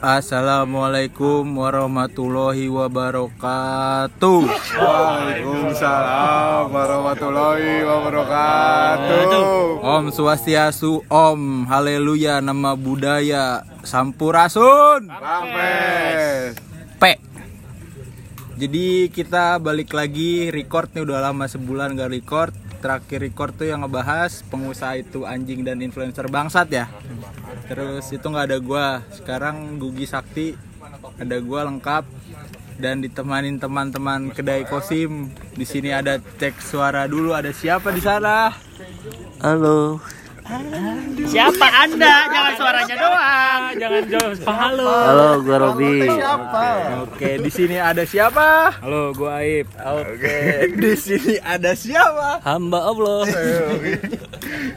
Assalamualaikum warahmatullahi wabarakatuh. Waalaikumsalam warahmatullahi wabarakatuh. Om Swastiastu, Om Haleluya, nama budaya Sampurasun. Rampes. P. Jadi kita balik lagi record nih udah lama sebulan gak record. Terakhir record tuh yang ngebahas pengusaha itu anjing dan influencer bangsat ya. Terus itu nggak ada gua. Sekarang Gugi Sakti ada gua lengkap dan ditemanin teman-teman kedai kosim. Di sini ada cek suara dulu. Ada siapa di sana? Halo. Siapa Anda? Jangan suaranya doang. Jangan jauh. Halo. Halo, gua Robi. Oke, di sini ada siapa? Halo, gua Aib. Oke, di sini ada siapa? Hamba Allah.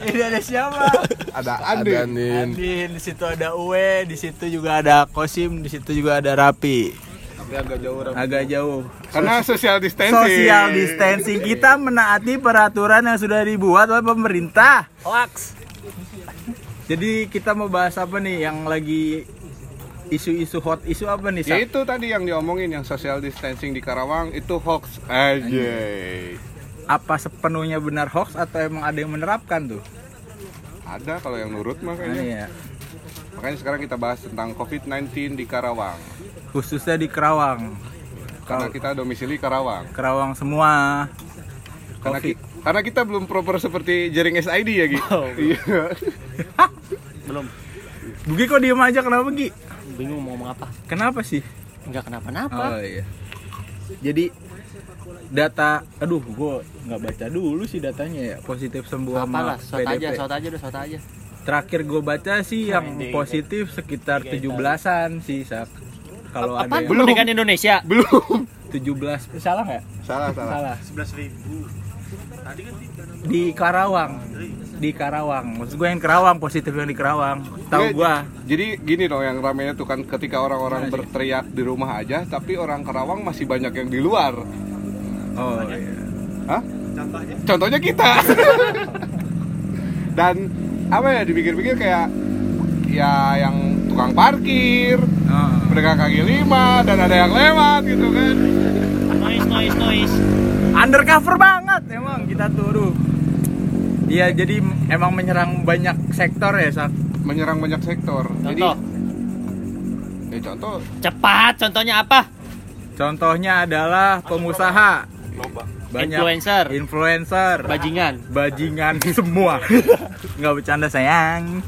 Ini ada siapa? Ada Andin. Andin, di situ ada Uwe, di situ juga ada Kosim, di situ juga ada Rapi. Tapi agak jauh. Agak jauh. Karena social distancing. Social distancing kita menaati peraturan yang sudah dibuat oleh pemerintah. Hoax. Jadi kita mau bahas apa nih yang lagi isu-isu hot isu apa nih? Ya itu tadi yang diomongin yang social distancing di Karawang itu hoax aja. Apa sepenuhnya benar hoax atau emang ada yang menerapkan tuh? Ada kalau yang nurut Nah, makanya. iya. Makanya sekarang kita bahas tentang COVID-19 di Karawang. Khususnya di Kerawang. Karena kita domisili Karawang. Kerawang semua. Karena, Covid. ki- karena kita belum proper seperti jaring SID ya, Gi. Oh, Iya. Belum. Bugi kok diem aja kenapa Gi? Bingung mau ngomong apa? Kenapa sih? Enggak kenapa-napa. Oh iya. Jadi data, aduh, gue nggak baca dulu sih datanya ya positif sembuh Apalah, sama shot aja, PDP. shot aja udah shot aja. Terakhir gue baca sih yang Ini. positif sekitar 17-an sih, Sak. Kalau ada yang Belum. Kemerdekaan Indonesia. belum. 17, salah nggak? Salah, salah. Salah. Di Karawang. Di Karawang. Maksud gue yang Karawang, positif yang di Karawang. Tahu Nggak, gue. Jadi gini dong yang ramenya tuh kan ketika orang-orang berteriak di rumah aja, tapi orang Karawang masih banyak yang di luar. Oh iya. Hah? Contohnya kita. Dan apa ya dipikir-pikir kayak ya yang tukang parkir, Oh. pedagang kaki lima dan ada yang lewat gitu kan. Noise, noise, noise. Undercover banget emang kita tuh aduh. Iya jadi emang menyerang banyak sektor ya sak. Menyerang banyak sektor. Jadi Contoh. ya contoh Cepat, contohnya apa? Contohnya adalah pengusaha banyak Influencer. influencer, Bajingan. bajingan semua. Nggak bercanda sayang.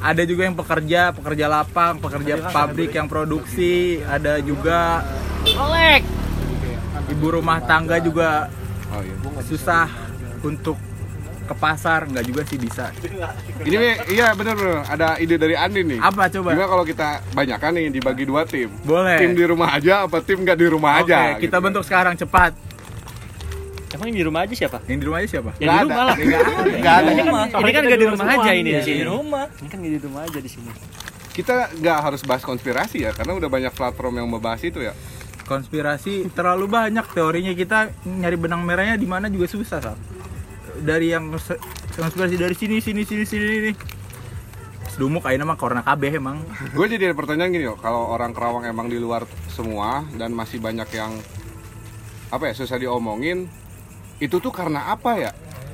Ada juga yang pekerja, pekerja lapang, pekerja pabrik yang produksi, ada juga Kolek. Ibu rumah tangga juga oh iya. susah untuk ke pasar, nggak juga sih bisa. Ini iya benar benar ada ide dari Andin nih. Apa coba? Gimana kalau kita banyakan nih dibagi dua tim? Boleh. Tim di rumah aja apa tim nggak di rumah Oke, aja? kita gitu. bentuk sekarang cepat. Emang yang di rumah aja siapa? Yang di rumah aja siapa? Yang Nggak di ada. rumah lah. Nggak ada. Ini kan, ini kan gak di rumah aja ini di sini. Di rumah. Ini kan gak di rumah aja di sini. Kita nggak harus bahas konspirasi ya, karena udah banyak platform yang membahas itu ya. Konspirasi terlalu banyak teorinya kita nyari benang merahnya di mana juga susah dari yang konspirasi dari sini sini sini sini nih Sedumuk aja nama corona KB emang Gue jadi ada pertanyaan gini loh, kalau orang Kerawang emang di luar semua dan masih banyak yang apa ya susah diomongin, itu tuh karena apa ya?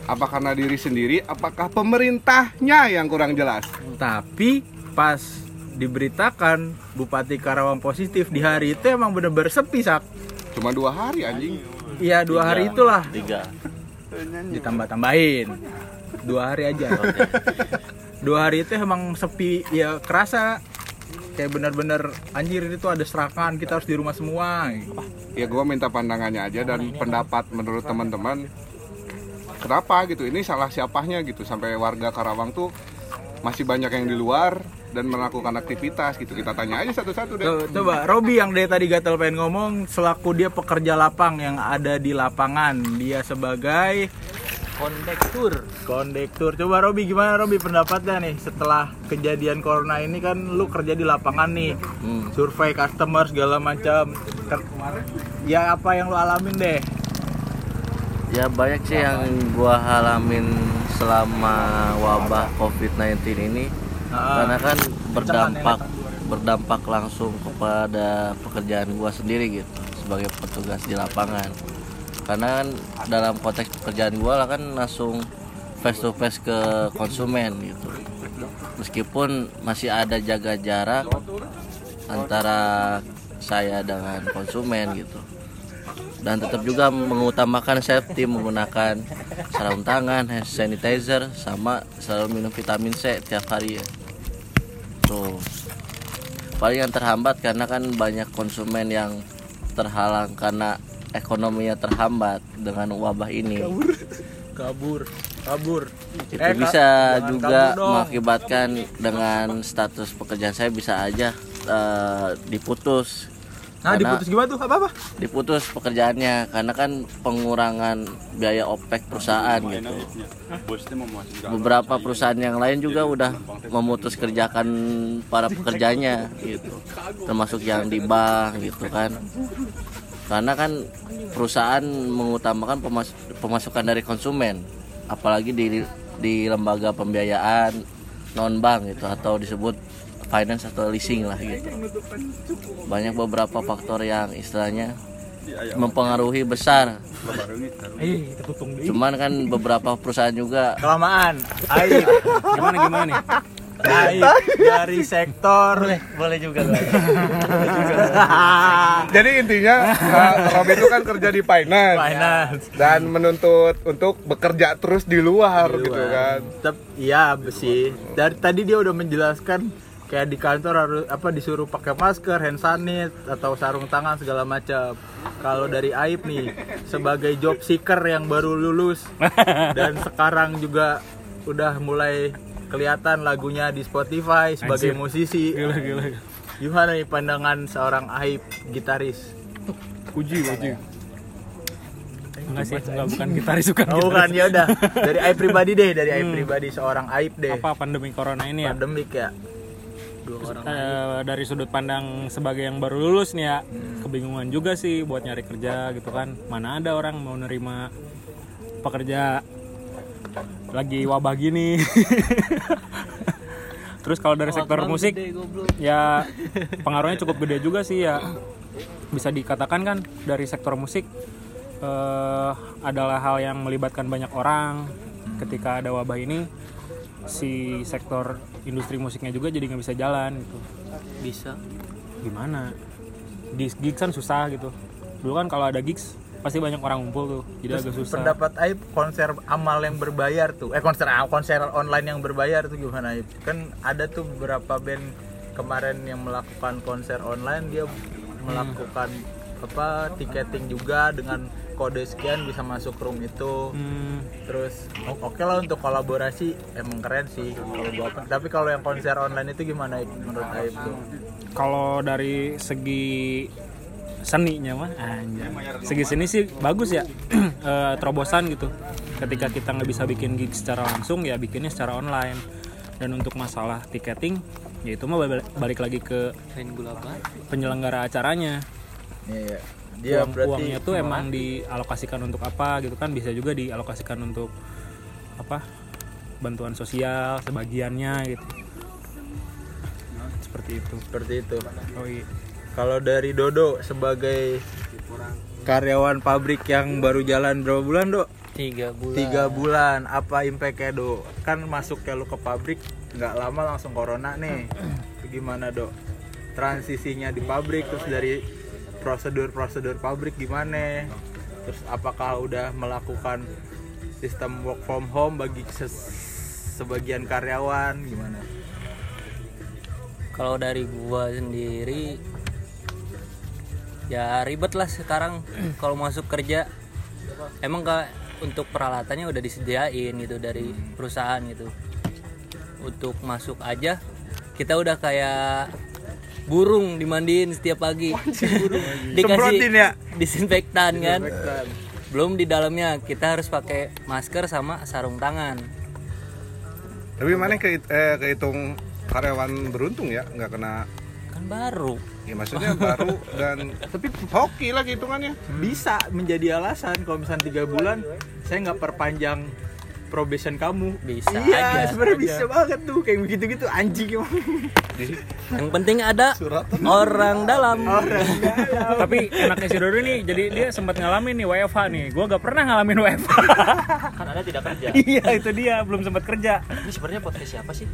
Apa karena diri sendiri? Apakah pemerintahnya yang kurang jelas? tapi pas diberitakan Bupati Karawang positif di hari itu emang bener-bener sepi sak. Cuma dua hari anjing. iya dua hari itulah. Tiga. ditambah-tambahin. Dua hari aja. Dua hari itu emang sepi ya kerasa. Kayak bener-bener anjir itu ada serangan kita harus di rumah semua. Ya gue minta pandangannya aja dan pendapat menurut teman-teman. Kenapa gitu? Ini salah siapanya gitu. Sampai warga Karawang tuh masih banyak yang di luar dan melakukan aktivitas gitu. Kita tanya aja satu-satu deh. Coba Robi yang dari tadi gatel pengen ngomong selaku dia pekerja lapang yang ada di lapangan dia sebagai Kondektur. kondektur. Coba Robi gimana Robi? Pendapatnya nih? Setelah kejadian corona ini kan lu kerja di lapangan nih. Survei customer segala macam. Ya apa yang lu alamin deh Ya banyak sih yang gua alamin selama wabah COVID-19 ini. Ah. karena kan berdampak berdampak langsung kepada pekerjaan gua sendiri gitu sebagai petugas di lapangan. Karena kan dalam konteks pekerjaan gua lah kan langsung face to face ke konsumen gitu. Meskipun masih ada jaga jarak antara saya dengan konsumen gitu dan tetap juga mengutamakan safety menggunakan sarung tangan, hand sanitizer, sama selalu minum vitamin C tiap hari ya. Tuh. Paling yang terhambat karena kan banyak konsumen yang terhalang karena ekonominya terhambat dengan wabah ini. kabur kabur Itu Eh, bisa juga kabur mengakibatkan dengan status pekerjaan saya bisa aja eh, diputus. Nah Karena- diputus gimana tuh? Apa apa diputus pekerjaannya karena kan pengurangan biaya OPEC perusahaan gitu. Beberapa perusahaan yang lain juga udah memutus kerjakan para pekerjanya gitu. Termasuk yang di bank gitu kan. Karena kan perusahaan mengutamakan pemas- pemasukan dari konsumen, apalagi di di lembaga pembiayaan non bank gitu atau disebut finance atau leasing lah gitu. Banyak beberapa faktor yang istilahnya mempengaruhi besar. eh Cuman kan beberapa perusahaan juga kelamaan. Aib. Gimana gimana nih? aib. Dari sektor. Boleh juga Jadi intinya uh, Rob itu kan kerja di finance. Finance. Dan menuntut untuk bekerja terus di luar, gitu kan. Iya sih. Dari tadi dia udah menjelaskan kayak di kantor harus apa disuruh pakai masker, hand sanit atau sarung tangan segala macam. Kalau dari Aib nih sebagai job seeker yang baru lulus dan sekarang juga udah mulai kelihatan lagunya di Spotify sebagai Anjir. musisi. Gila gila. Gimana nih pandangan seorang Aib gitaris? Uji uji. Enggak sih, enggak bukan gitaris bukan. Oh gitaris. kan ya udah dari Aib pribadi deh, dari Aib pribadi seorang Aib deh. Apa pandemi corona ini ya? Pandemik ya. Dua orang Eh, dari sudut pandang sebagai yang baru lulus nih ya kebingungan juga sih buat nyari kerja gitu kan. Mana ada orang mau nerima pekerja lagi wabah gini. Terus kalau dari sektor musik ya pengaruhnya cukup gede juga sih ya. Bisa dikatakan kan dari sektor musik eh, adalah hal yang melibatkan banyak orang. Ketika ada wabah ini si sektor industri musiknya juga jadi nggak bisa jalan gitu. Bisa. gimana? Di gigs kan susah gitu. Dulu kan kalau ada gigs pasti banyak orang ngumpul tuh. Jadi agak susah. pendapat Aib konser amal yang berbayar tuh. Eh konser konser online yang berbayar tuh gimana Aib? Kan ada tuh beberapa band kemarin yang melakukan konser online dia melakukan apa tiketing juga dengan kode sekian bisa masuk room itu. Hmm, terus oke lah untuk kolaborasi emang keren sih kalau gua tapi kalau yang konser online itu gimana menurut Aib tuh? Kalau dari segi seninya mah anjir. segi seni sih bagus ya. Eh, terobosan gitu. Ketika kita nggak bisa bikin gig secara langsung ya bikinnya secara online. Dan untuk masalah tiketing ya itu mah bal- balik lagi ke penyelenggara acaranya. Iya, dia uang berarti uangnya tuh emang dialokasikan untuk apa gitu kan bisa juga dialokasikan untuk apa bantuan sosial sebagiannya gitu seperti itu seperti itu oh iya Kalau dari Dodo sebagai karyawan pabrik yang baru jalan berapa bulan, Dok? Tiga bulan. Tiga bulan. Apa impactnya, Dok? Kan masuk ke lu ke pabrik nggak lama langsung corona nih. Gimana, Dok? Transisinya di pabrik terus dari prosedur-prosedur pabrik gimana? Terus apakah udah melakukan sistem work from home bagi sebagian karyawan gimana? Kalau dari gua sendiri ya ribet lah sekarang kalau masuk kerja. Emang gak untuk peralatannya udah disediain gitu dari perusahaan gitu. Untuk masuk aja kita udah kayak burung dimandiin setiap pagi. Semprotin ya? disinfektan kan. Belum di dalamnya kita harus pakai masker sama sarung tangan. Tapi mana ke eh, kehitung karyawan beruntung ya, nggak kena Kan baru. ya maksudnya baru dan tapi hoki lah hitungannya. bisa menjadi alasan kalau misalnya tiga bulan saya nggak perpanjang probation kamu Bisa iya aja. sebenarnya bisa banget tuh kayak begitu gitu anjing emang yang penting ada orang dalam Tapi enaknya si Dodo nih, jadi dia sempat ngalamin nih WFH nih. Gua gak pernah ngalamin WFH. kan anda tidak kerja iya itu dia, belum sempat kerja. ini sebenarnya podcast siapa sih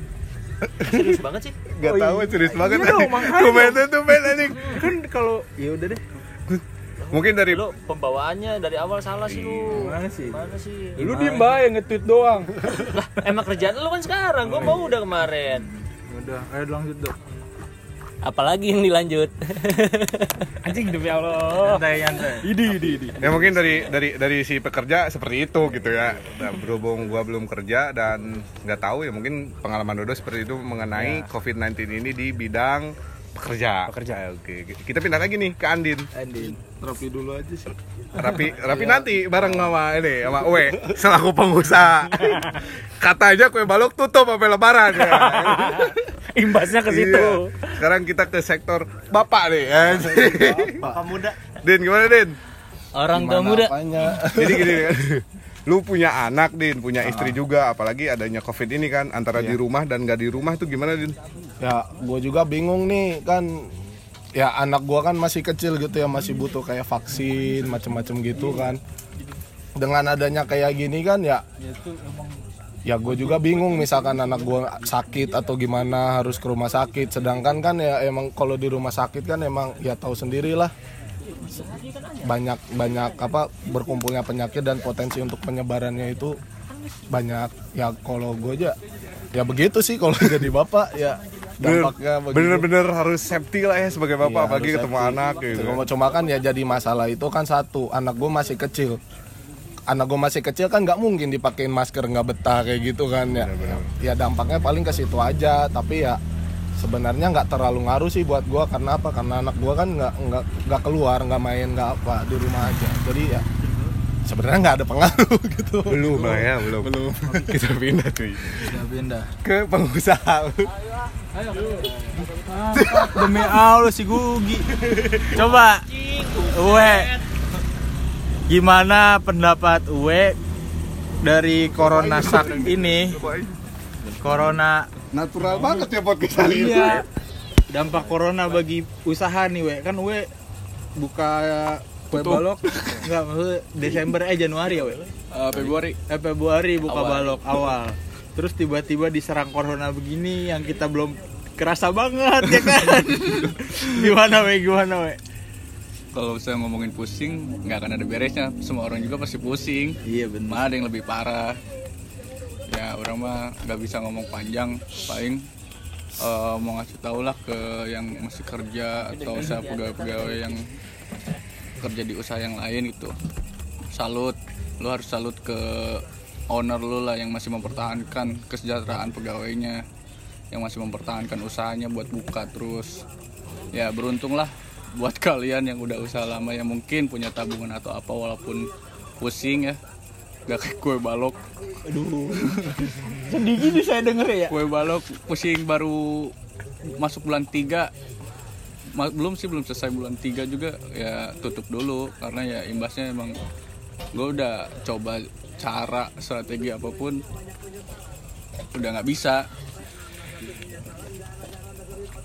serius banget sih Gak tahu serius banget iya dong. Komennya tuh men anjing. kan kalau ya udah deh Mungkin dari lu pembawaannya dari awal salah sih lu. Gimana sih? mana sih? Lu diem bae nge-tweet doang. Lah emang kerjaan lu kan sekarang. Gua mau udah kemarin. Udah ayo lanjut dong apalagi yang dilanjut? Anjing demi Allah. santai santai. Idi, idi, idi. ya mungkin dari dari dari si pekerja seperti itu gitu ya. Nah, berhubung gua belum kerja dan nggak tahu ya mungkin pengalaman Dodo seperti itu mengenai COVID-19 ini di bidang pekerja. Pekerja. Oke. Kita pindah lagi nih ke Andin. Andin rapi dulu aja sih rapi rapi nanti bareng sama ini sama Uwe selaku pengusaha kata aja kue balok tutup sampai lebaran ya. Imbasnya ke situ. Iya. sekarang kita ke sektor bapak nih ya. Bapak muda. Din gimana Din orang tua muda jadi gini kan lu punya anak din punya istri juga apalagi adanya covid ini kan antara di rumah dan gak di rumah tuh gimana din Ya, gue juga bingung nih kan. Ya anak gue kan masih kecil gitu ya masih butuh kayak vaksin macem-macem gitu kan. Dengan adanya kayak gini kan ya. Ya gue juga bingung misalkan anak gue sakit atau gimana harus ke rumah sakit. Sedangkan kan ya emang kalau di rumah sakit kan emang ya tahu sendirilah banyak banyak apa berkumpulnya penyakit dan potensi untuk penyebarannya itu banyak ya kalau gue aja ya begitu sih kalau jadi bapak ya dampaknya bener-bener harus safety lah ya sebagai bapak Iya, apalagi ketemu safety. anak gitu Cuma, cuma kan ya jadi masalah itu kan satu anak gue masih kecil. Anak gue masih kecil kan nggak mungkin dipakein masker nggak betah kayak gitu kan ya. Ya dampaknya paling ke situ aja tapi ya sebenarnya nggak terlalu ngaruh sih buat gue karena apa? Karena anak gue kan nggak nggak nggak keluar nggak main nggak apa di rumah aja. Jadi ya sebenarnya nggak ada pengaruh gitu. Belum lah ya belum. belum. Kita pindah cuy. Udah pindah. Ke pengusaha. Demi Allah si Gugi. Coba. Uwe. Gimana pendapat Uwe dari corona sak ini? Corona natural banget ya podcast kali ini. Iya. Dampak corona bagi usaha nih we kan we buka kue balok. Enggak maksudnya Desember eh Januari ya we Februari. Eh Februari buka balok awal. Terus tiba-tiba diserang corona begini yang kita belum kerasa banget ya kan? Gimana we gimana we kalau saya ngomongin pusing nggak akan ada beresnya. Semua orang juga pasti pusing. Iya benar mana ada yang lebih parah? Ya orang mah nggak bisa ngomong panjang paling eh, mau ngasih tau lah ke yang masih kerja atau saya pegawai-pegawai yang kerja di usaha yang lain gitu. Salut lu harus salut ke owner lu lah yang masih mempertahankan kesejahteraan pegawainya yang masih mempertahankan usahanya buat buka terus. Ya beruntung lah buat kalian yang udah usaha lama yang mungkin punya tabungan atau apa walaupun pusing ya. Gak kayak kue balok. Sedih gini saya denger ya. Kue balok pusing baru masuk bulan 3 Ma- belum sih belum selesai bulan 3 juga ya tutup dulu. Karena ya imbasnya emang gue udah coba cara strategi apa pun udah nggak bisa.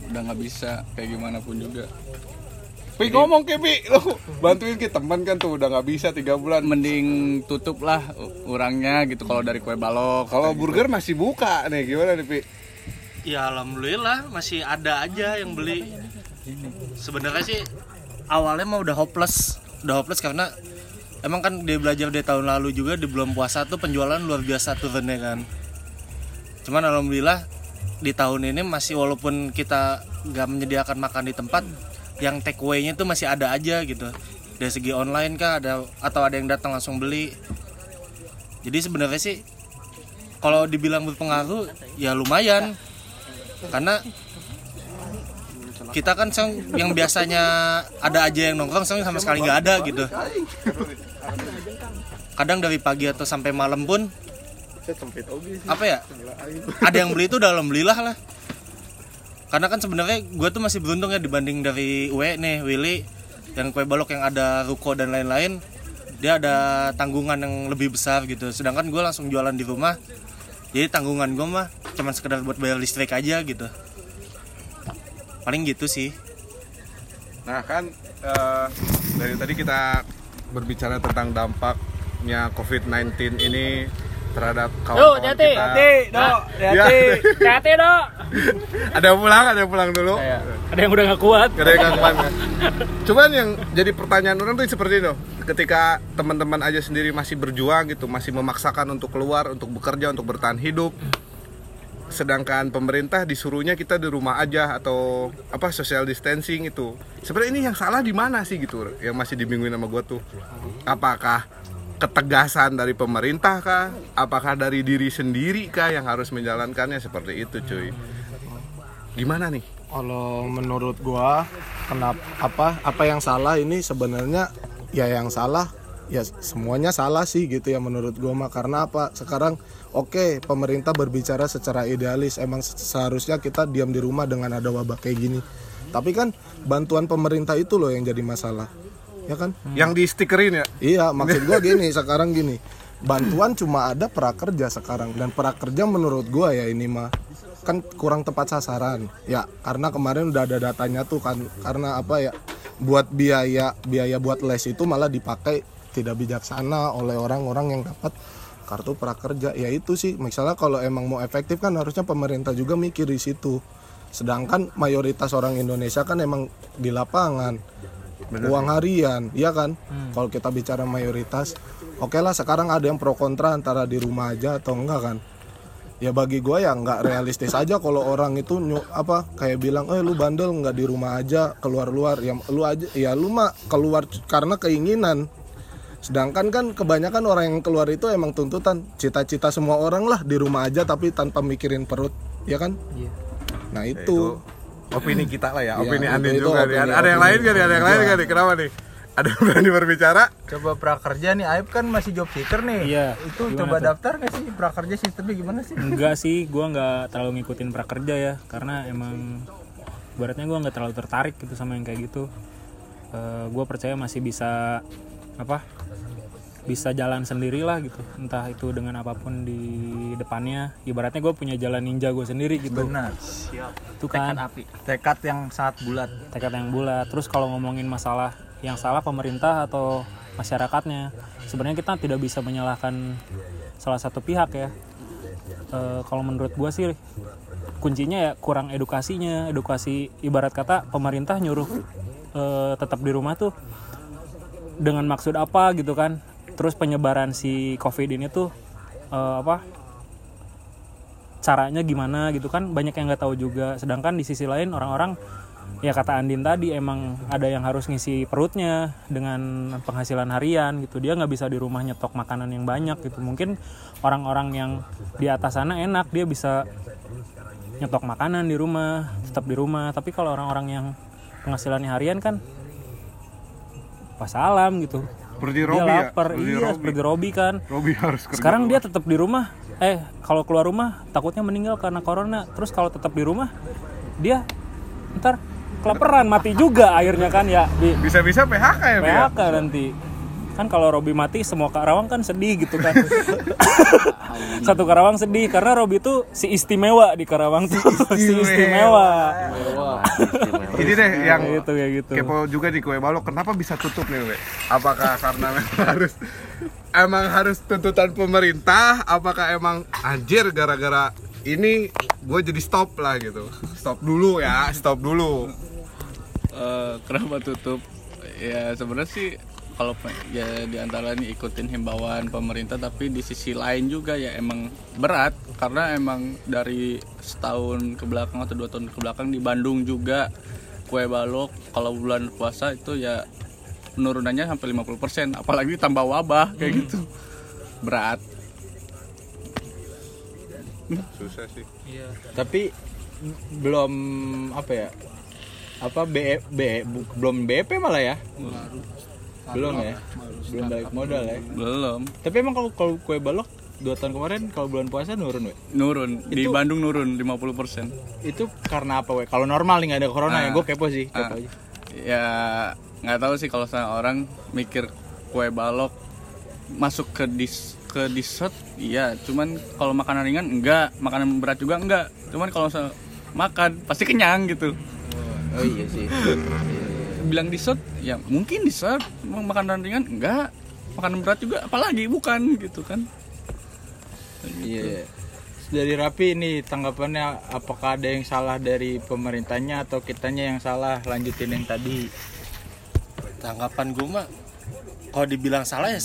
Udah nggak bisa kayak gimana pun juga. Pi ngomong ke Pi. Lu bantuin kita teman kan tuh udah nggak bisa tiga bulan. Mending tutup lah urangnya gitu kalau dari kue balok. Kalau burger masih buka nih gimana nih Pi? Ya alhamdulillah masih ada aja yang beli. Sebenarnya sih awalnya mah udah hopeless, udah hopeless karena emang kan dia belajar dari tahun lalu juga di bulan puasa tuh penjualan luar biasa turunnya kan. Cuman alhamdulillah di tahun ini masih walaupun kita nggak menyediakan makan di tempat, yang take away-nya tuh masih ada aja gitu. Dari segi online kah ada atau ada yang datang langsung beli. Jadi sebenarnya sih kalau dibilang berpengaruh ya lumayan karena kita kan sekarang yang biasanya ada aja yang nongkrong sekarang sama sekali nggak ada gitu. Kadang dari pagi atau sampai malam pun apa ya? Ada yang beli itu udah alhamdulillah lah. Karena kan sebenarnya gue tuh masih beruntung ya dibanding dari W nih Willy yang kue balok yang ada ruko dan lain-lain. Dia ada tanggungan yang lebih besar gitu. Sedangkan gue langsung jualan di rumah. Jadi tanggungan gue mah cuman sekedar buat bayar listrik aja gitu paling gitu sih Nah kan eh, dari tadi kita berbicara tentang dampaknya COVID-19 ini terhadap kawan-kawan hati-hati. kita. dok Ya, Hati dok. ada yang pulang, ada yang pulang dulu. ada yang udah nggak kuat Gak ada yang gangguan, kan? Cuman yang jadi pertanyaan orang tuh seperti itu. Ketika teman-teman aja sendiri masih berjuang gitu, masih memaksakan untuk keluar, untuk bekerja, untuk bertahan hidup. Sedangkan pemerintah disuruhnya kita di rumah aja atau apa social distancing itu. Sebenarnya ini yang salah di mana sih gitu? Yang masih dibingungin sama gua tuh. Apakah ketegasan dari pemerintah kah? Apakah dari diri sendiri kah yang harus menjalankannya seperti itu, cuy? Gimana nih? Kalau menurut gua kenapa apa apa yang salah ini sebenarnya ya yang salah ya semuanya salah sih gitu ya menurut gua mah karena apa sekarang oke pemerintah berbicara secara idealis emang se- seharusnya kita diam di rumah dengan ada wabah kayak gini tapi kan bantuan pemerintah itu loh yang jadi masalah ya kan Yang di stikerin ya? Iya, maksud gua gini, sekarang gini. Bantuan cuma ada prakerja sekarang dan prakerja menurut gua ya ini mah kan kurang tepat sasaran. Ya, karena kemarin udah ada datanya tuh kan karena apa ya? Buat biaya biaya buat les itu malah dipakai tidak bijaksana oleh orang-orang yang dapat kartu prakerja. Ya itu sih, misalnya kalau emang mau efektif kan harusnya pemerintah juga mikir di situ. Sedangkan mayoritas orang Indonesia kan emang di lapangan uang harian, iya kan? Kalau kita bicara mayoritas, oke lah sekarang ada yang pro kontra antara di rumah aja atau enggak kan? Ya bagi gue ya nggak realistis aja kalau orang itu nyu- apa kayak bilang, eh lu bandel nggak di rumah aja keluar luar, ya lu aja, ya lu mah keluar karena keinginan. Sedangkan kan kebanyakan orang yang keluar itu emang tuntutan cita-cita semua orang lah di rumah aja tapi tanpa mikirin perut, ya kan? Nah itu. opini kita lah ya, Iya, opini itu- Andin itu juga nih. opini- Ada ada yang opini lain gak nih? Ada yang lain gua. gak nih? Kenapa nih? Ada yang berani berbicara? coba prakerja nih Aib kan masih job seeker nih Iya, itu gimana coba tuh? daftar nggak sih prakerja sistemnya gimana sih enggak sih gue nggak terlalu ngikutin prakerja ya karena emang baratnya gue nggak terlalu tertarik gitu sama yang kayak gitu gue percaya masih bisa apa bisa jalan sendiri lah gitu. Entah itu dengan apa pun di depannya. Ibaratnya gue punya jalan ninja gue sendiri gitu. Benar. Itu kan. tekad yang sangat bulat. Tekad yang bulat. Terus kalau ngomongin masalah yang salah pemerintah atau masyarakatnya sebenarnya kita tidak bisa menyalahkan salah satu pihak ya. Eh, kalau menurut gua sih kuncinya ya kurang edukasinya. Edukasi ibarat kata pemerintah nyuruh eh, tetap di rumah tuh dengan maksud apa gitu kan. Terus penyebaran si covid ini tuh eh, apa caranya gimana gitu kan. Banyak yang nggak tahu juga. Sedangkan di sisi lain orang-orang ya kata Andin tadi emang ada yang harus ngisi perutnya dengan penghasilan harian gitu. Dia nggak bisa di rumah nyetok makanan yang banyak gitu. Mungkin orang-orang yang di atas sana enak dia bisa nyetok makanan di rumah tetap di rumah. Tapi kalau orang-orang yang penghasilannya harian kan pas salam gitu Seperti dia Robi ya? lapar Seperti iya Robi. seperti Robi kan Robi harus kerja. sekarang dia tetap di rumah eh kalau keluar rumah takutnya meninggal karena corona terus kalau tetap di rumah dia ntar kelaparan mati juga akhirnya kan ya bisa-bisa PHK ya, Bi, ya? PHK nanti kan kalau Robi mati semua Karawang kan sedih gitu kan satu Karawang sedih karena Robi itu si istimewa di Karawang tuh si istimewa Ini deh yang gitu kayak gitu kepo juga di kue balok kenapa bisa tutup nih, We? Apakah karena memang harus emang harus tuntutan pemerintah? Apakah emang anjir gara-gara ini gue jadi stop lah gitu. Stop dulu ya, stop dulu. Eh, kenapa tutup ya sebenarnya sih kalau ya di antara ini ikutin himbauan pemerintah tapi di sisi lain juga ya emang berat. Karena emang dari setahun ke belakang atau dua tahun ke belakang di Bandung juga kue balok kalau bulan puasa itu ya penurunannya sampai 50% apalagi tambah wabah kayak gitu. Berat. Susah sih. tapi belum apa ya? Apa B, B bu- belum BP malah ya belum ya? Belum balik modal ya? Belum. Tapi emang kalau kalau kue balok dua tahun kemarin kalau bulan puasa nurun we nurun. Di Itu- Bandung nurun 50% itu karena apa we kalau normal nih nggak ada corona ya? Ah. gue kepo sih kepo Ah. aja. Ya nggak tahu sih kalau sama orang mikir kue balok masuk ke dis ke dessert iya. Cuman kalau makanan ringan enggak. Makanan berat juga enggak. Cuman kalau makan pasti kenyang gitu. Oh iya sih bilang dessert ya mungkin dessert makanan ringan enggak. Makanan berat juga apalagi bukan gitu kan. Iya dari Rapi ini tanggapannya apakah ada yang salah dari pemerintahnya atau kitanya yang salah? Lanjutin yang tadi. Tanggapan gue mah kalau dibilang salah ya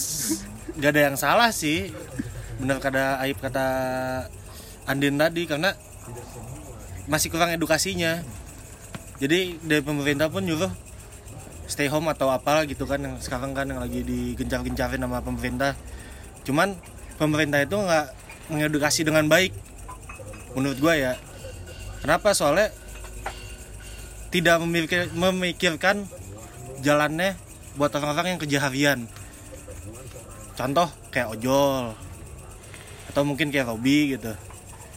nggak ada yang salah sih. Bener kata Aib kata Andin tadi karena masih kurang edukasinya. Jadi dari pemerintah pun nyuruh stay home atau apa gitu kan yang sekarang kan yang lagi digencar-gencarin sama pemerintah. Cuman pemerintah itu nggak mengedukasi dengan baik menurut gua ya. Kenapa? Soalnya tidak memikir- memikirkan jalannya buat orang-orang yang kerja harian. Contoh kayak ojol atau mungkin kayak Robi gitu.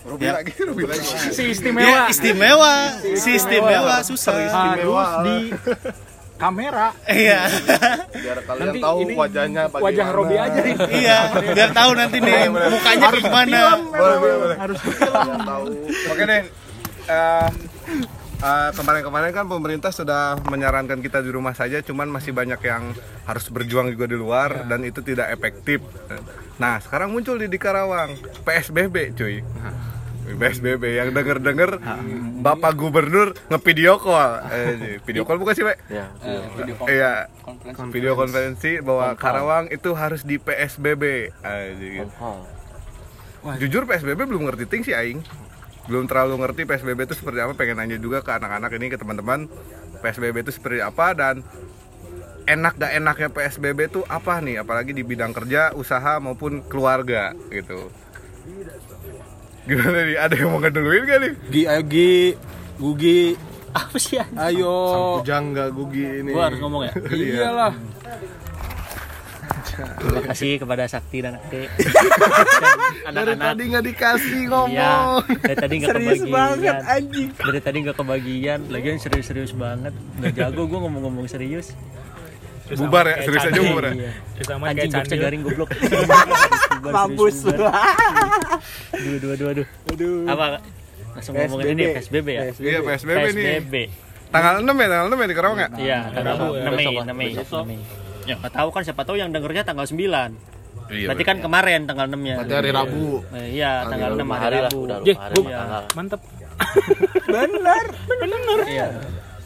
Robi Ya. lagi, Robi lagi. si Ya, istimewa. istimewa. Si istimewa. susah. Harus di kamera iya biar kalian Nanti tahu ini wajahnya bagaimana. wajah Robi aja nih iya biar tahu nanti nih mukanya kayak gimana Boleh, boleh, boleh. harus Biar tahu Oke deh. Eh, eh, kemarin-kemarin kan pemerintah sudah menyarankan kita di rumah saja, cuman masih banyak yang harus berjuang juga di luar dan itu tidak efektif. Nah, sekarang muncul di, di Karawang PSBB, cuy. PSBB yang denger-denger Bapak Gubernur ngevideo call. Eh, video call bukan sih, Pak? ya Iya, video konferensi bahwa Karawang itu harus di PSBB. Eh, gitu. oh Jujur PSBB belum ngerti ting sih aing. Belum terlalu ngerti PSBB itu seperti apa, pengen nanya juga ke anak-anak ini ke teman-teman. PSBB itu seperti apa dan enak gak enaknya PSBB itu apa nih apalagi di bidang kerja, usaha maupun keluarga gitu. Gimana nih? Ada yang mau ngeduluin gak nih? Gi ayo Gi. Gugi. Apa sih ya ayo. Jangga gugi ini. Gua harus ngomong ya? Iyalah. Terima kasih kepada Sakti dan Akte. Dari anak-anak tadi nggak dikasih Iya, ngomong. Dari tadi nggak serius banget kebagian. anjing. Dari tadi nggak kebagian, lagian serius-serius banget. Nggak jago gue ngomong-ngomong serius. Bubar ya, serius aja bubar ya. Iya. sama Anjing kayak gue candil garing goblok. mampus Dua, dua, dua, dua. aduh Apa? Langsung ngomongin ini PSBB ya. Iya, PSBB nih. PSBB. Tanggal 6 ya, tanggal 6 ya di Karawang ya? Iya, tanggal Rabu ya. 6 Mei, 6 Mei. besok. 6 Mei. Ya nggak tahu kan siapa tahu yang dengernya tanggal 9. Iya. Berarti kan kemarin tanggal 6 ya. berarti hari Rabu Eh, iya, tanggal 6 hari Rabu. udah lupa hari Iya. tanggal mantep bener bener Iya.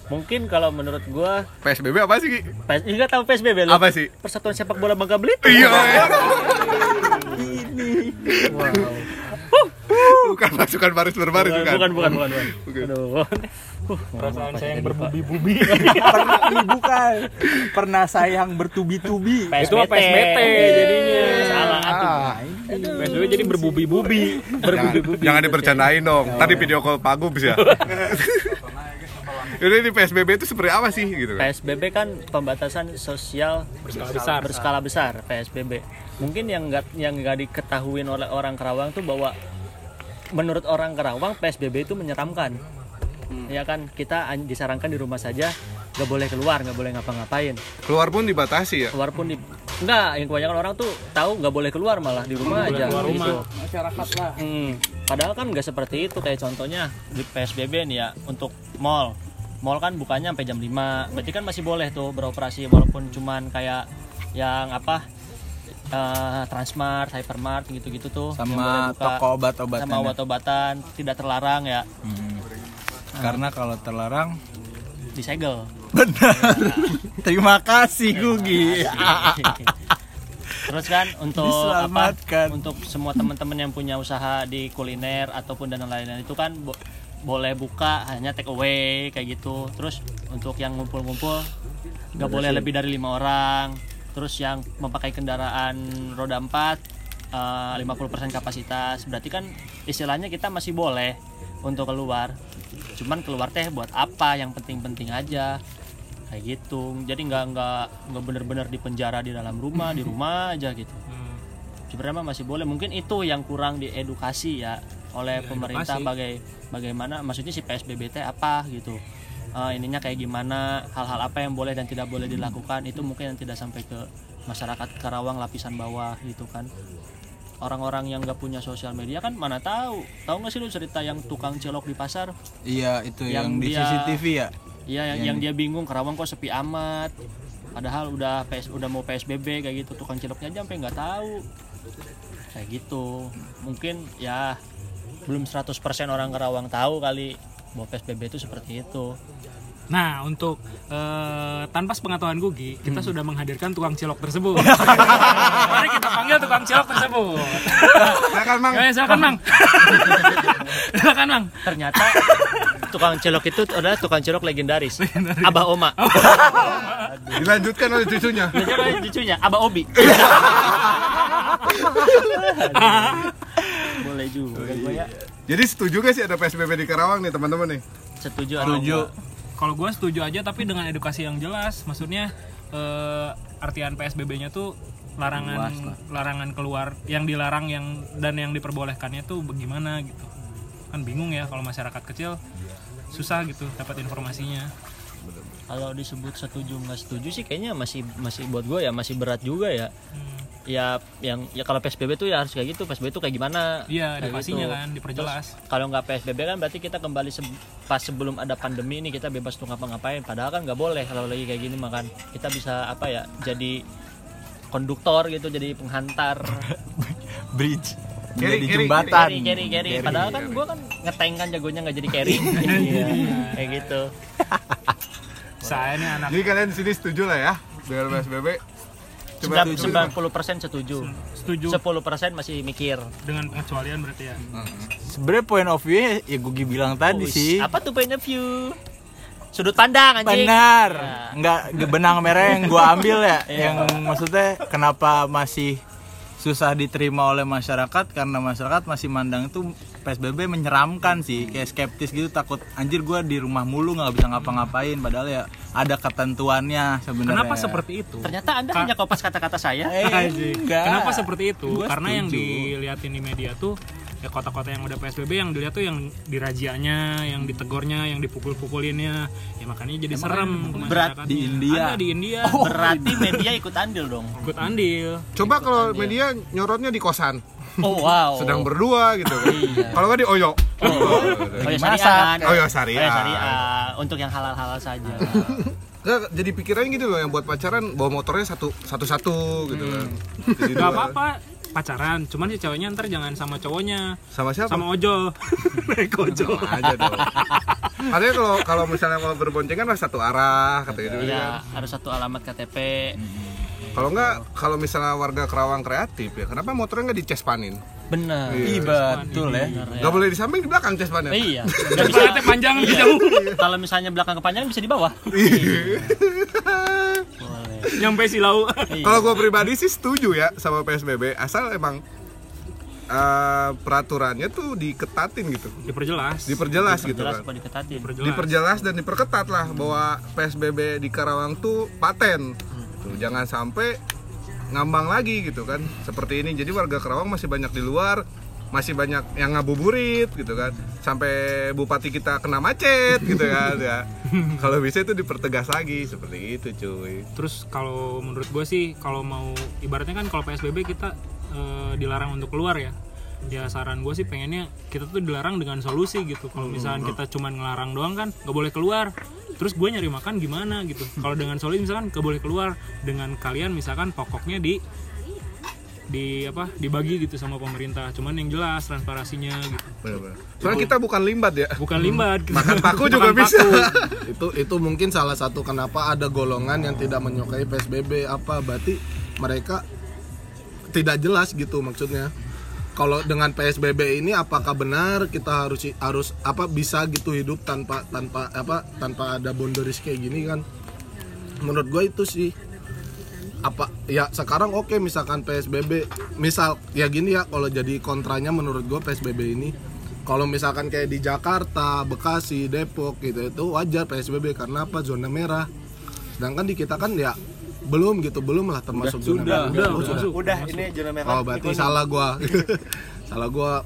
Mungkin kalau menurut gua PSBB apa sih? PS, enggak tahu PSBB lo. Apa sih? Persatuan Sepak Bola Bangka Belitung. Iya. Wow. bukan pasukan baris berbaris bukan, bukan. bukan, bukan, bukan. Bukan. Aduh. perasaan saya yang berbubi-bubi pernah bukan pernah sayang bertubi-tubi itu PSBT jadinya Salah atuh. Ah, PSBB jadi berbubi-bubi berbubi-bubi jangan dipercandain dong. Tadi video call Pak Gubs ya. Jadi di PSBB itu seperti apa sih gitu kan? PSBB kan pembatasan sosial berskala besar berskala besar PSBB. Mungkin yang nggak yang nggak diketahui oleh orang Kerawang tuh bahwa menurut orang Kerawang PSBB itu menyeramkan. Ya kan kita an- disarankan di rumah saja, nggak boleh keluar, nggak boleh ngapa-ngapain. Keluar pun dibatasi ya. Keluar pun di enggak, yang kebanyakan orang tuh tahu nggak boleh keluar malah di rumah aja keluar rumah. gitu. masyarakat lah Hmm, padahal kan nggak seperti itu kayak contohnya di PSBB nih ya untuk mall. Mall kan bukanya sampai jam 5. Berarti kan masih boleh tuh beroperasi walaupun cuman kayak yang apa eh, Transmart, Hypermart gitu-gitu tuh sama buka. toko obat-obatan sama obat-obatan tidak terlarang ya Hmm. karena kalau terlarang disegel. benar terima kasih Gugi Terus kan untuk apa? Untuk semua teman-teman yang punya usaha di kuliner ataupun dan lain-lain itu kan boleh buka hanya take away kayak gitu. Terus untuk yang ngumpul-ngumpul nggak boleh lebih dari lima orang. Terus yang memakai kendaraan roda 4 eh, 50% kapasitas. Berarti kan istilahnya kita masih boleh untuk keluar. Cuman keluar teh buat apa? Yang penting-penting aja kayak gitu jadi nggak nggak nggak bener-bener di penjara di dalam rumah di rumah aja gitu sebenarnya mah masih boleh mungkin itu yang kurang diedukasi ya oleh pemerintah edukasi. bagai bagaimana maksudnya si PSBB teh apa gitu eh, ininya kayak gimana hal-hal apa yang boleh dan tidak boleh dilakukan itu mungkin yang tidak sampai ke masyarakat Karawang lapisan bawah gitu kan orang-orang yang nggak punya sosial media kan mana tahu tahu nggak sih lu cerita yang tukang cilok di pasar Iya itu yang, Yang di dia- CCTV ya. Iya yang, yang dia bingung Karawang kok sepi amat. Padahal udah PS udah mau PSBB kayak gitu tukang ciloknya aja sampai nggak tahu. Kayak gitu. Mungkin ya belum 100% orang Karawang tahu kali bahwa PSBB itu seperti itu. Nah, untuk eh, tanpa sepengetahuan Gugi, kita sudah menghadirkan tukang cilok tersebut. Mari kita panggil tukang cilok tersebut. Silakan Mang. Ya, silakan, Mang. silakan, Mang. Ternyata tukang cilok itu adalah tukang cilok legendaris. Abah Oma. Dilanjutkan oleh cucunya. Belajar dari cucunya Abah Obi. Boleh juga gue ya. Jadi setuju gak sih ada PSBB di Karawang nih teman-teman nih? Setuju Setuju. Kalau gue setuju aja, tapi dengan edukasi yang jelas. Maksudnya eh, artian PSBB-nya tuh larangan larangan keluar, yang dilarang yang dan yang diperbolehkannya tuh bagaimana gitu. Kan bingung ya kalau masyarakat kecil susah gitu dapat informasinya. kalau disebut setuju nggak setuju sih kayaknya masih masih buat gue ya masih berat juga ya ya yang ya kalau psbb tuh ya harus kayak gitu psbb itu kayak gimana Iya, Kayak edukasinya gitu. kan diperjelas. Terus, kalau nggak psbb kan berarti kita kembali se- pas sebelum ada pandemi ini kita bebas untuk ngapa-ngapain padahal kan nggak boleh kalau lagi kayak gini makan kita bisa apa ya jadi konduktor gitu jadi penghantar Bridge. Carry, Jadi carry, jembatan. carry carry carry padahal kan gue kan ngeteng kan jagonya nggak jadi carry iya kayak gitu Saya nih anak Jadi kalian sini setuju lah ya biar PSBB. Coba sembilan puluh persen setuju setuju 10% masih mikir dengan pengecualian berarti ya. Sebenarnya point of view ya Gugi bilang tadi sih. Apa tuh point of view? Sudut pandang anjing. Benar. Ya. Enggak benang merah yang gua ambil ya. Iya. yang maksudnya kenapa masih susah diterima oleh masyarakat karena masyarakat masih mandang itu PSBB menyeramkan sih kayak skeptis gitu takut anjir gua di rumah mulu nggak bisa ngapa-ngapain padahal ya ada ketentuannya sebenarnya Kenapa seperti itu? Ternyata Anda hanya kopas kata-kata saya. Eh, enggak. Kenapa seperti itu? Gua Karena yang setuju. dilihatin di media tuh ya kota-kota yang udah PSBB yang dilihat tuh yang dirajianya, yang ditegornya, yang dipukul-pukulinnya. Ya makanya jadi serem ke berat di India. Ada di India. Berarti media ikut andil dong. Ikut andil. Coba kalau media nyorotnya di kosan, Oh wow. sedang berdua gitu kan. Iya. Kalau nggak di Oyo. Oh syariah kan. Oh ya Oh syariah. ya. Untuk yang halal-halal saja. Nggak, jadi pikirannya gitu loh yang buat pacaran bawa motornya satu satu satu gitu kan. Jadi Gak apa-apa pacaran, cuman si ceweknya ntar jangan sama cowoknya, Sama siapa? sama ojol. Naik ojol. Sama aja dong. Katanya kalau kalau misalnya kalau berboncengan lah satu arah kata gitu kan. Iya, harus satu alamat KTP. Kalau nggak kalau misalnya warga Kerawang kreatif ya, kenapa motornya nggak dicespanin? Benar. Iya betul ya. Nggak boleh di samping di belakang cespannya. Iya. Gak bisa lihatnya panjang lebih Iya. jauh. Kalau misalnya belakang kepanjangan bisa di bawah. Boleh. Nyampe silau. Kalau gue pribadi sih setuju ya sama PSBB asal emang eh, peraturannya tuh diketatin gitu, Diperjelas. diperjelas gitu Jelas kan. apa diketatin. Diperjelas. Diperjelas dan diperketat lah bahwa PSBB di Karawang tuh paten. Tuh, jangan sampai ngambang lagi gitu kan. Seperti ini. Jadi warga Karawang masih banyak di luar, masih banyak yang ngabuburit gitu kan. Sampai bupati kita kena macet gitu kan ya. Kalau bisa itu dipertegas lagi seperti itu cuy. Terus kalau menurut gue sih kalau mau ibaratnya kan kalau PSBB kita eh, dilarang untuk keluar ya. Ya saran gue sih pengennya kita tuh dilarang dengan solusi gitu. Kalau misalkan kita cuman ngelarang doang kan nggak boleh keluar. Terus gue nyari makan gimana gitu. Kalau dengan solusi misalkan nggak boleh keluar dengan kalian misalkan pokoknya di di apa dibagi gitu sama pemerintah. Cuman yang jelas transparansinya gitu. Bener-bener. Soalnya kita bukan limbat ya. Bukan limbat. gitu. Makan paku juga Makan bisa. paku. itu itu mungkin salah satu kenapa ada golongan yang tidak menyukai PSBB apa berarti mereka tidak jelas gitu maksudnya kalau dengan PSBB ini apakah benar kita harus harus apa bisa gitu hidup tanpa tanpa apa tanpa ada boundaries kayak gini kan menurut gue itu sih apa ya sekarang oke misalkan PSBB misal ya gini ya kalau jadi kontranya menurut gue PSBB ini kalau misalkan kayak di Jakarta, Bekasi, Depok gitu itu wajar PSBB karena apa zona merah. Sedangkan di kita kan ya belum gitu, belum lah termasuk zona merah. udah, Oh, udah, sudah. masuk. Udah, ini zona merah. Oh, berarti salah gua. salah gua.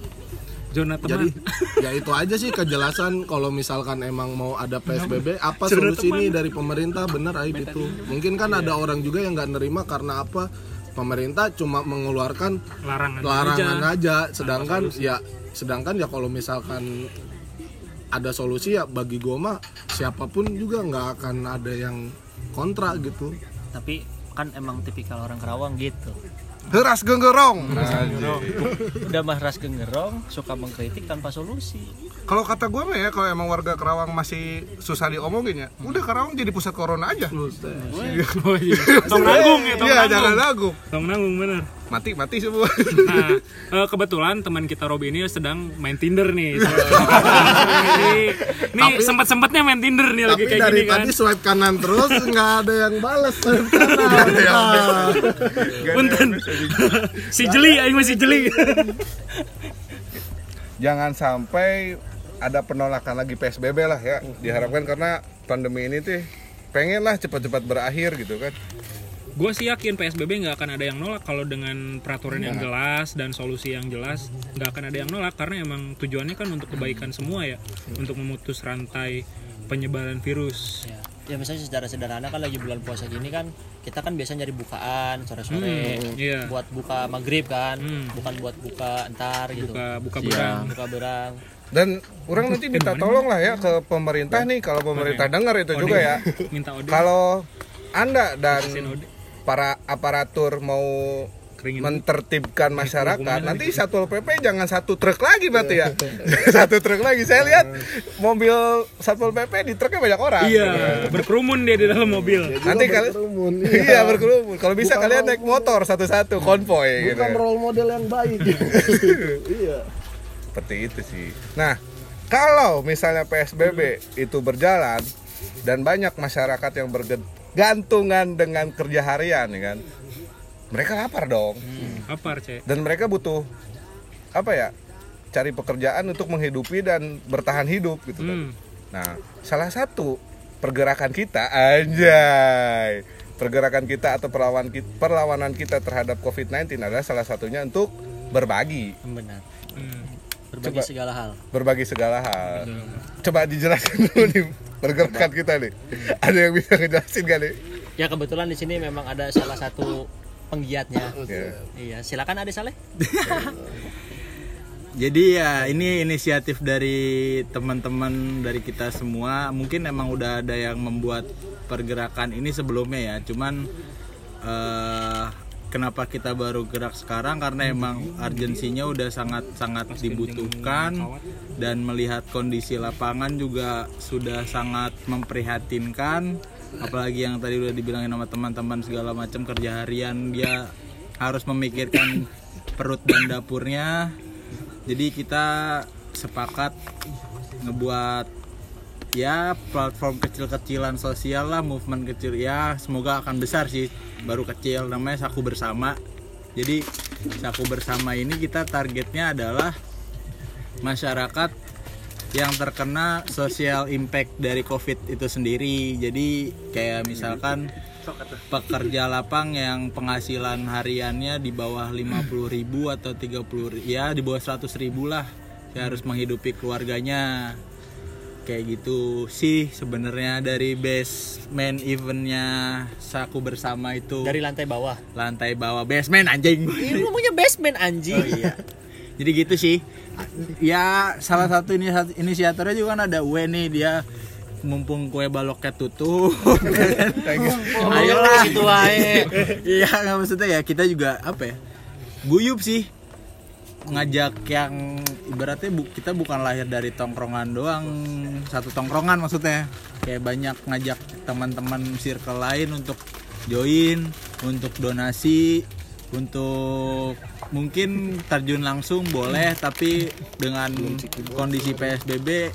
Zona jadi teman ya itu aja sih kejelasan kalau misalkan emang mau ada PSBB apa Zona solusi teman. ini dari pemerintah? Bener aib itu mungkin kan ada orang juga yang nggak nerima karena apa? Pemerintah cuma mengeluarkan larangan, larangan aja. aja, sedangkan ya sedangkan ya kalau misalkan ada solusi ya bagi gue mah siapa pun juga nggak akan ada yang kontra gitu. Tapi kan emang tipikal orang Kerawang gitu Heras genggerong. udah mah ras gengerong suka mengkritik tanpa solusi Kalau kata gue mah ya, kalau emang warga Kerawang masih susah diomongin ya, udah Kerawang jadi pusat corona aja. Oh iya. Tong nanggung ya, tong Iya, nanggung. jangan lagu. Tong nanggung bener. Mati mati semua. Nah, eh, kebetulan teman kita Robi ini sedang main Tinder nih. Jadi, nih sempat-sempatnya main Tinder nih lagi tapi kayak dari gini kan. tadi swipe kanan terus nggak ada yang balas swipe kanan Ah. Punten. si jeli aing masih jeli. Jangan sampai ada penolakan lagi PSBB lah ya. Diharapkan karena pandemi ini tuh pengen lah cepat-cepat berakhir gitu kan. Gue sih yakin PSBB nggak akan ada yang nolak kalau dengan peraturan yang jelas dan solusi yang jelas nggak akan ada yang nolak karena emang tujuannya kan untuk kebaikan semua ya, untuk memutus rantai penyebaran virus. ya ya misalnya secara sederhana kan lagi bulan puasa gini kan kita kan biasa nyari bukaan sore-sore Hmm, iya. buat buka maghrib kan Hmm. bukan buat buka entar gitu Buka buka berang. buka berang Dan orang nanti minta tolong lah ya ke pemerintah nih kalau pemerintah dengar itu juga ya. Kalau Anda dan. Para aparatur mau Keringin. mentertibkan masyarakat nanti satpol pp jangan satu truk lagi berarti ya. Satu truk lagi. Saya lihat mobil satpol pp di truknya banyak orang. Iya, berkerumun dia di dalam mobil. nanti kalian Berkerumun, iya. Berkerumun. Kalau bisa kalian naik motor satu-satu konvoy gitu bukan role model yang baik. Iya. Seperti itu sih. Nah kalau misalnya psbb itu berjalan dan banyak masyarakat yang bergantungan dengan kerja harian ya kan mereka lapar dong Apa, Cek? dan mereka butuh apa ya cari pekerjaan untuk menghidupi dan bertahan hidup gitu kan. Hmm. Nah, salah satu pergerakan kita anjay. Pergerakan kita atau perlawan kita, perlawanan kita terhadap COVID-19 adalah salah satunya untuk berbagi, benar Hmm. Berbagi Coba. segala hal berbagi segala hal. Coba dijelaskan dulu nih pergerakan kita nih. Ada yang bisa ngejelasin gak nih? ya kebetulan di sini memang ada salah satu penggiatnya Ya. iya silakan Ade Saleh Jadi ya ini inisiatif dari teman-teman dari kita semua. Mungkin emang udah ada yang membuat pergerakan ini sebelumnya ya. Cuman eh, kenapa kita baru gerak sekarang? Karena emang urgensinya udah sangat-sangat dibutuhkan. Dan melihat kondisi lapangan juga sudah sangat memprihatinkan. Apalagi yang tadi udah dibilangin sama teman-teman segala macam kerja harian dia harus memikirkan perut dan dapurnya. Jadi kita sepakat ngebuat ya platform kecil-kecilan sosial lah movement kecil. Ya semoga akan besar sih. Baru kecil namanya saku bersama. Jadi saku bersama ini kita targetnya adalah masyarakat yang terkena social impact dari covid itu sendiri. Jadi kayak misalkan pekerja lapang yang penghasilan hariannya di bawah 50.000 atau 30 ya di bawah 100.000 lah. Saya harus menghidupi keluarganya kayak gitu sih sebenarnya dari basement eventnya saku bersama itu dari lantai bawah lantai bawah basement anjing ini ngomongnya basement anjing Oh iya. Jadi gitu sih. Ya salah satu ini inisiatornya juga kan ada Uwe nih dia mumpung kue baloknya tutup. Ayolah situ wae. Iya nggak maksudnya ya kita juga apa ya? Guyup sih ngajak yang ibaratnya bu, kita bukan lahir dari tongkrongan doang satu tongkrongan maksudnya. Kayak banyak ngajak teman-teman circle lain untuk join untuk donasi untuk mungkin terjun langsung boleh tapi dengan kondisi PSBB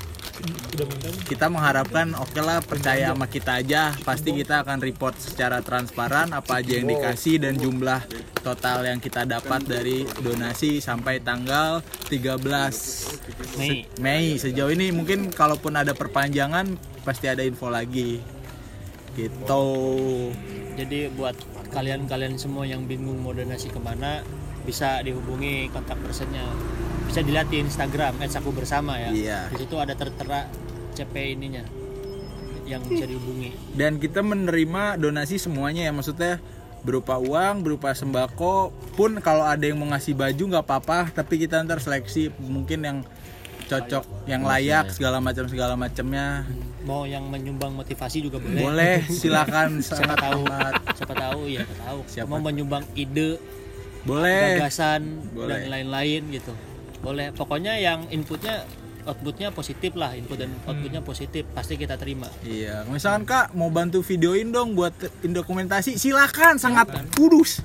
kita mengharapkan oke lah percaya sama kita aja. Pasti kita akan report secara transparan apa aja yang dikasih dan jumlah total yang kita dapat dari donasi sampai tanggal 13 Mei. Mei. Sejauh ini mungkin kalaupun ada perpanjangan pasti ada info lagi. Gitu. Jadi buat kalian-kalian semua yang bingung mau donasi ke mana bisa dihubungi kontak personnya. Bisa dilihat di Instagram @saku bersama ya. Iya. di situ ada tertera CP ininya yang bisa dihubungi. Dan kita menerima donasi semuanya ya maksudnya berupa uang berupa sembako pun kalau ada yang mau ngasih baju nggak apa-apa tapi kita ntar seleksi mungkin yang cocok yang layak segala macam segala macamnya. Mau yang menyumbang motivasi juga boleh. Boleh silakan siapa sangat tahu. amat. siapa tahu ya siapa tahu. Siapa mau menyumbang ide boleh. gagasan Boleh. dan lain-lain gitu. Boleh. Pokoknya yang inputnya outputnya positif lah. Input dan outputnya positif pasti kita terima. Iya, misalkan kak mau bantu videoin dong buat dokumentasi, silakan sangat kudus.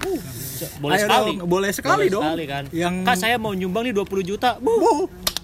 boleh Ayo sekali. dong, boleh sekali dong. sekali kan. Yang kak saya mau nyumbang nih 20 juta. Bu. Oh,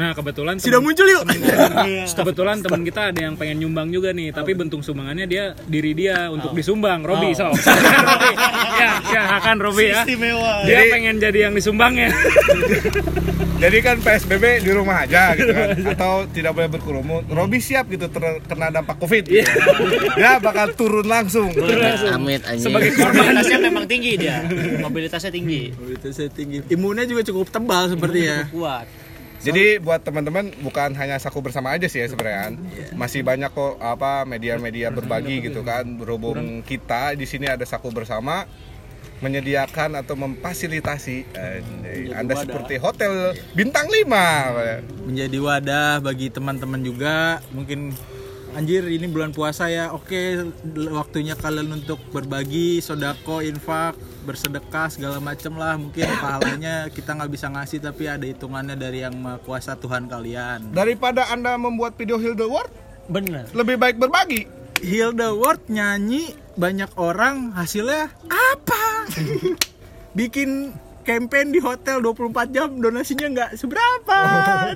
Nah kebetulan sudah temen- muncul yuk. kebetulan teman kita ada yang pengen nyumbang juga nih tapi bentuk sumbangannya dia diri dia untuk disumbang Robi so Robi. ya ya akan Robi ya istimewa dia pengen jadi yang disumbangnya Jadi kan PSBB di rumah aja gitu kan atau tidak boleh berkerumun. Robi siap gitu terkena dampak Covid. Gitu. Dia bakal turun langsung. Amit anjing. sebagai korban mobilitasnya memang tinggi dia mobilitasnya tinggi saya tinggi. Imunnya juga cukup tebal sepertinya. kuat Jadi buat teman-teman bukan hanya saku bersama aja sih ya sebenarnya. kan. Masih banyak kok apa media-media berbagi gitu kan. Berhubung kita di sini ada saku bersama menyediakan atau memfasilitasi eh, Anda seperti hotel bintang 5. Menjadi wadah bagi teman-teman juga. Mungkin anjir ini bulan puasa ya. Oke, waktunya kalian untuk berbagi, sodako, infak, bersedekah segala macem lah. Mungkin pahalanya kita nggak bisa ngasih tapi ada hitungannya dari yang maha kuasa Tuhan kalian. Daripada Anda membuat video Heal the World, bener lebih baik berbagi. Heal the World nyanyi banyak orang hasilnya apa? Bikin campaign di hotel 24 jam donasinya nggak seberapa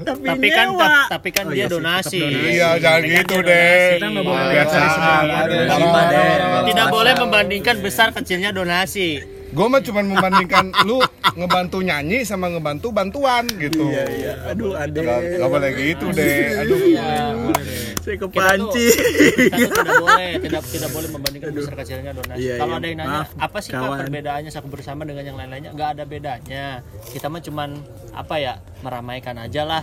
tapi, tapi kan tap- tapi kan Oh dia iya donasi. Iya, jangan Tapi kan gitu dia deh. donasi. kita nggak boleh Biasa. dari semua Terima deh. tidak boleh membandingkan besar kecilnya donasi Gue mah cuma membandingkan lu ngebantu nyanyi sama ngebantu bantuan gitu. Iya iya. Aduh ade. Gak, gak boleh gitu deh. Aduh. Saya kita tuh, kepancing. kita tuh tidak boleh tidak tidak boleh membandingkan besar kecilnya donasi Iya, kalau iya. ada yang nanya Maaf, apa sih kawan. perbedaannya saku bersama dengan yang lain-lainnya nggak ada bedanya kita mah cuman apa ya meramaikan aja lah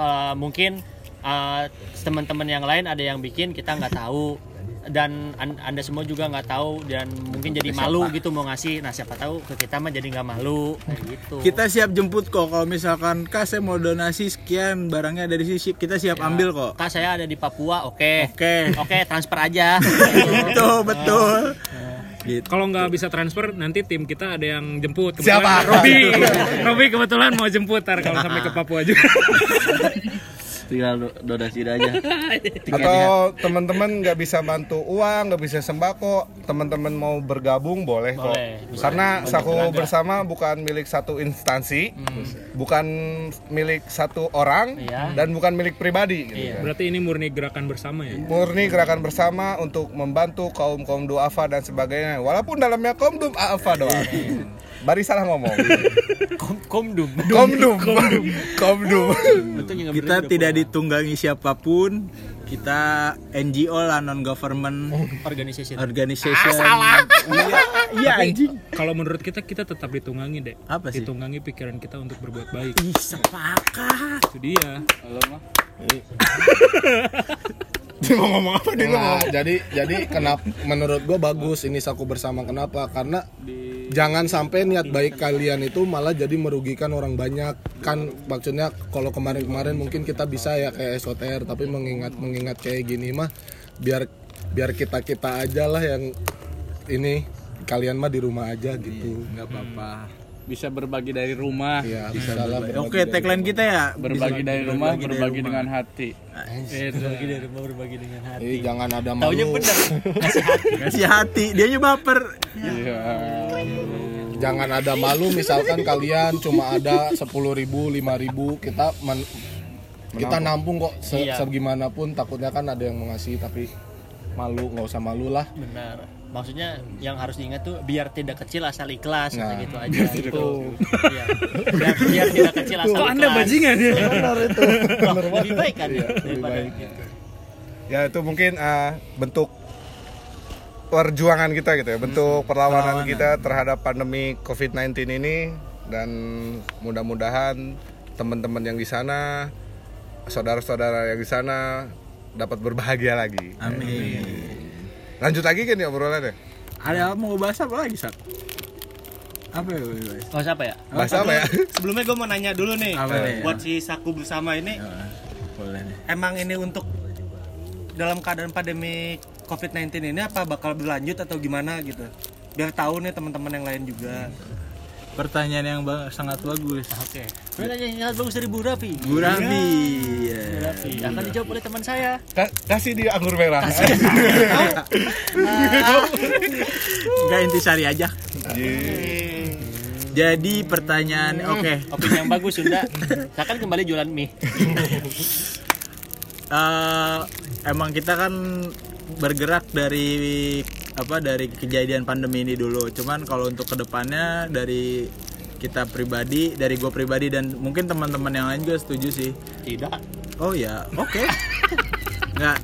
Kalau mungkin uh, teman-teman yang lain ada yang bikin kita nggak tahu dan an- anda semua juga nggak tahu dan mungkin jadi malu gitu mau ngasih nah siapa tahu ke kita mah jadi nggak malu kayak gitu Kita siap jemput kok kalau misalkan Kak saya mau donasi sekian barangnya dari sini kita siap ambil kok. kak saya ada di Papua oke Oke. oke transfer aja Betul betul. Gitu. kalau nggak bisa transfer nanti tim kita ada yang jemput Siapa? Robi Robi kebetulan mau jemput tar kalau sampai ke Papua juga tinggal do- donasi aja Atau teman-teman nggak bisa bantu uang, nggak bisa sembako, teman-teman mau bergabung boleh kok. Boleh. Karena Bantu saku bersama bukan milik satu instansi, bukan milik satu orang, Iya. dan bukan milik pribadi. Gitu Iya. kan. berarti ini murni gerakan bersama ya Murni gerakan bersama untuk membantu kaum kaum duafa dan sebagainya. Walaupun dalamnya kaum duafa doang. Bari salah ngomong. Kom- komdum Komdum. Komdum. Kita tidak ditunggangi siapa pun. Kita NGO lah non government organization organization. Iya, iya anjing. kalau menurut kita kita tetap ditunggangi deh Apa sih? ditunggangi pikiran kita untuk berbuat baik Ih, sepakat. itu dia Halo mah. Dia mau ngomong apa dia Nah, jadi jadi kenapa menurut gua bagus ini saku bersama kenapa? Karena jangan sampai niat baik kalian itu malah jadi merugikan orang banyak. Kan maksudnya kalau kemarin-kemarin mungkin kita bisa ya kayak SOTR tapi mengingat mengingat kayak gini mah biar biar kita-kita aja lah yang ini kalian mah di rumah aja gitu. Nggak apa-apa. Bisa berbagi dari rumah. Ya, bisa lah berbagi Oke, tagline kita ya. Berbagi dari rumah, Berbagi dari berbagi rumah. dengan hati. berbagi dari rumah berbagi dengan hati Eh, jangan ada taunya malu. bener ngasih hati Ngasih hati, dia baper. Iya. Jangan ada malu misalkan kalian cuma ada 10.000 ribu, 5.000 ribu kita men- kita nampung kok se Iya. segimanapun takutnya kan ada yang mau ngasih tapi malu nggak usah malu lah benar maksudnya yang harus diingat tuh biar tidak kecil asal ikhlas Nah, gitu aja. gitu. Iya. biar, biar tidak kecil asal ikhlas anda bajingan ya? Loh, lebih baik kan? Ya daripada gitu. ya itu mungkin uh, bentuk perjuangan kita gitu ya bentuk perlawanan kita terhadap pandemi COVID-19 ini dan mudah-mudahan teman-teman yang di sana saudara-saudara yang di sana dapat berbahagia lagi. Amin. Lanjut lagi kan ya obrolannya Ada mau bahas apa lagi, Sak? Apa ya, mau dibahas? Oh siapa ya? bahas apa ya Sebelumnya gue mau nanya dulu nih Apa nih? buat si saku bersama ini Boleh nih. emang ini untuk dalam keadaan pandemi COVID-19 ini apa bakal berlanjut atau gimana gitu? Biar tahu nih teman-teman yang lain juga. Pertanyaan yang sangat bagus. Oke. Pertanyaan yang sangat bagus dari Bu Raffi. Bu Raffi. ya. Raffi akan dijawab oleh teman saya. Ka- kasih dia anggur merah Enggak intisari aja. Jadi pertanyaan oke. Opini yang bagus Sunda. Saya kan kembali jualan mie. Eh, emang kita kan bergerak dari apa dari kejadian pandemi ini dulu. Cuman kalau untuk ke depannya dari kita pribadi, dari gue pribadi dan mungkin teman-teman yang lain juga setuju sih. Tidak. Oh ya, oke. Nggak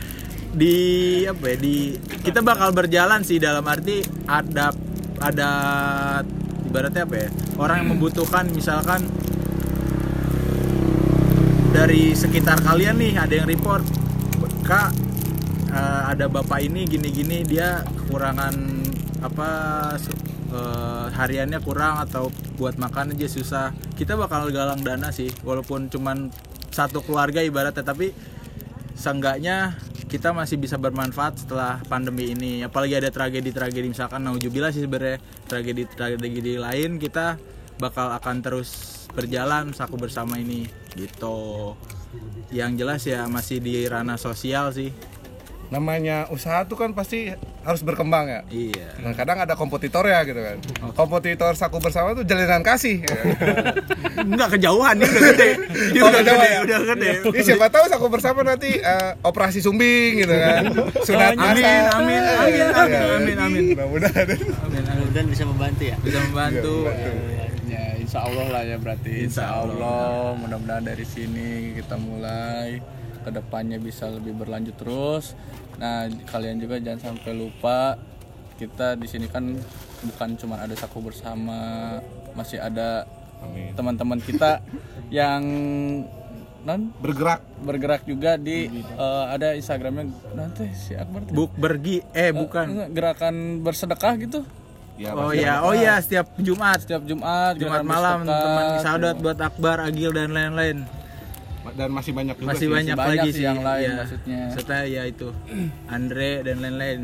di apa ya di kita bakal berjalan sih dalam arti ada ada ibaratnya apa ya orang yang membutuhkan misalkan dari sekitar kalian nih ada yang report kak eh, ada bapak ini gini-gini dia kekurangan apa eh, hariannya kurang atau buat makan aja susah. Kita bakal galang dana sih walaupun cuman satu keluarga ibaratnya tapi seenggaknya kita masih bisa bermanfaat setelah pandemi ini. Apalagi ada tragedi-tragedi misalkan naujubillah sih sebenarnya tragedi-tragedi lain kita bakal akan terus berjalan saku bersama ini gitu. Yang jelas ya masih di ranah sosial sih namanya usaha tuh kan pasti harus berkembang ya iya Nah, kadang ada kompetitor ya gitu kan. Kompetitor saku bersama tuh jalinan kasih. ya kan? nggak kejauhan dia udah gede dia Oh, udah gede ya? udah gede Ini siapa tahu saku bersama nanti eh, operasi sumbing gitu kan. Sunat amin amin Iya, amin iya, amin iya. amin amin Mudah-mudahan. Mudah-mudahan bisa membantu ya. bisa membantu ya insya Allah lah ya berarti insya Allah mudah-mudahan dari sini kita mulai ke depannya bisa lebih berlanjut terus. Nah kalian juga jangan sampai lupa kita di sini kan bukan cuma ada saku bersama masih ada teman-teman kita yang non? Bergerak. bergerak juga di eh, ada instagramnya nanti si Akbar tuh. buk bergi eh bukan. Enggak, gerakan bersedekah gitu. Ya, oh pasti. ya oh ya setiap Jumat. Setiap Jumat Jumat malam teman sahabat buat Akbar Agil dan lain-lain Dan masih banyak juga masih sih. banyak, banyak lagi sih sih yang lain ya. maksudnya. Serta ya itu Andre dan lain-lain.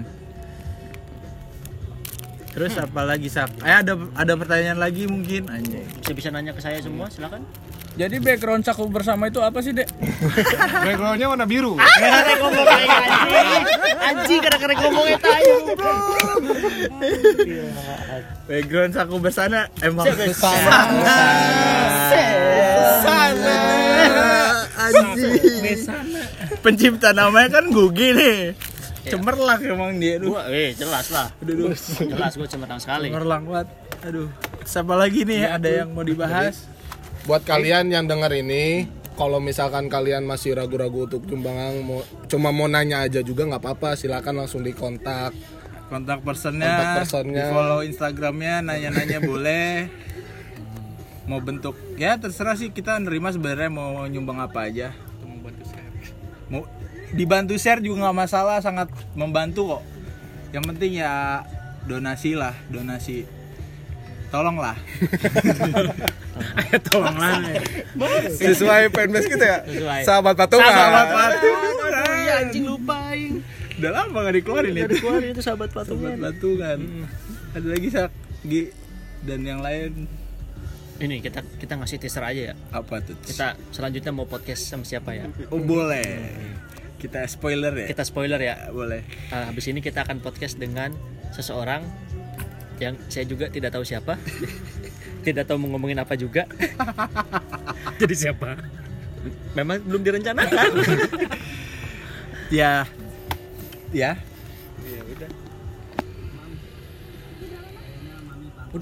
Terus apa lagi sak? Eh ada ada pertanyaan lagi mungkin. Bisa bisa nanya ke saya semua, silakan. Jadi background saku bersama itu apa sih, Dek? Backgroundnya warna biru. Karena ngomong kayak anjing. Anjing kadang-kadang ngomongnya tayo, bro. Background saku bersana emang Sana. sana anjing. Pencipta namanya kan Gugi nih. Cemerlang emang dia aduh. Gua eh jelas lah. Aduh, aduh. Jelas gua cemerlang sekali. Cemerlang banget. Aduh. Siapa lagi nih ada yang mau dibahas? buat kalian yang denger ini kalau misalkan kalian masih ragu-ragu untuk sumbangan mau cuma mau nanya aja juga nggak apa-apa silakan langsung dikontak kontak personnya, Kontak personnya. di follow instagramnya, nanya-nanya boleh. Mau bentuk, ya terserah sih kita nerima sebenarnya mau nyumbang apa aja. Mau dibantu share juga nggak masalah, sangat membantu kok. Yang penting ya donasi lah, donasi. Tolonglah. Ayo tolonglah. Sesuai fanbase kita ya. Sesuai. Sahabat patungan. Sahabat patungan. Iya anjing lupain. Udah lama gak dikeluarin itu. Keluarin itu sahabat patungan. patungan. Ada lagi sak Gi dan yang lain Ini kita kita ngasih teaser aja ya. apa tuh? Kita selanjutnya mau podcast sama siapa ya? Oh boleh. Kita spoiler ya. Kita spoiler ya. boleh. Nah, habis ini kita akan podcast dengan seseorang yang saya juga tidak tahu siapa. tidak tahu mau ngomongin apa juga. Jadi siapa? Memang belum direncanakan. Ya. Ya.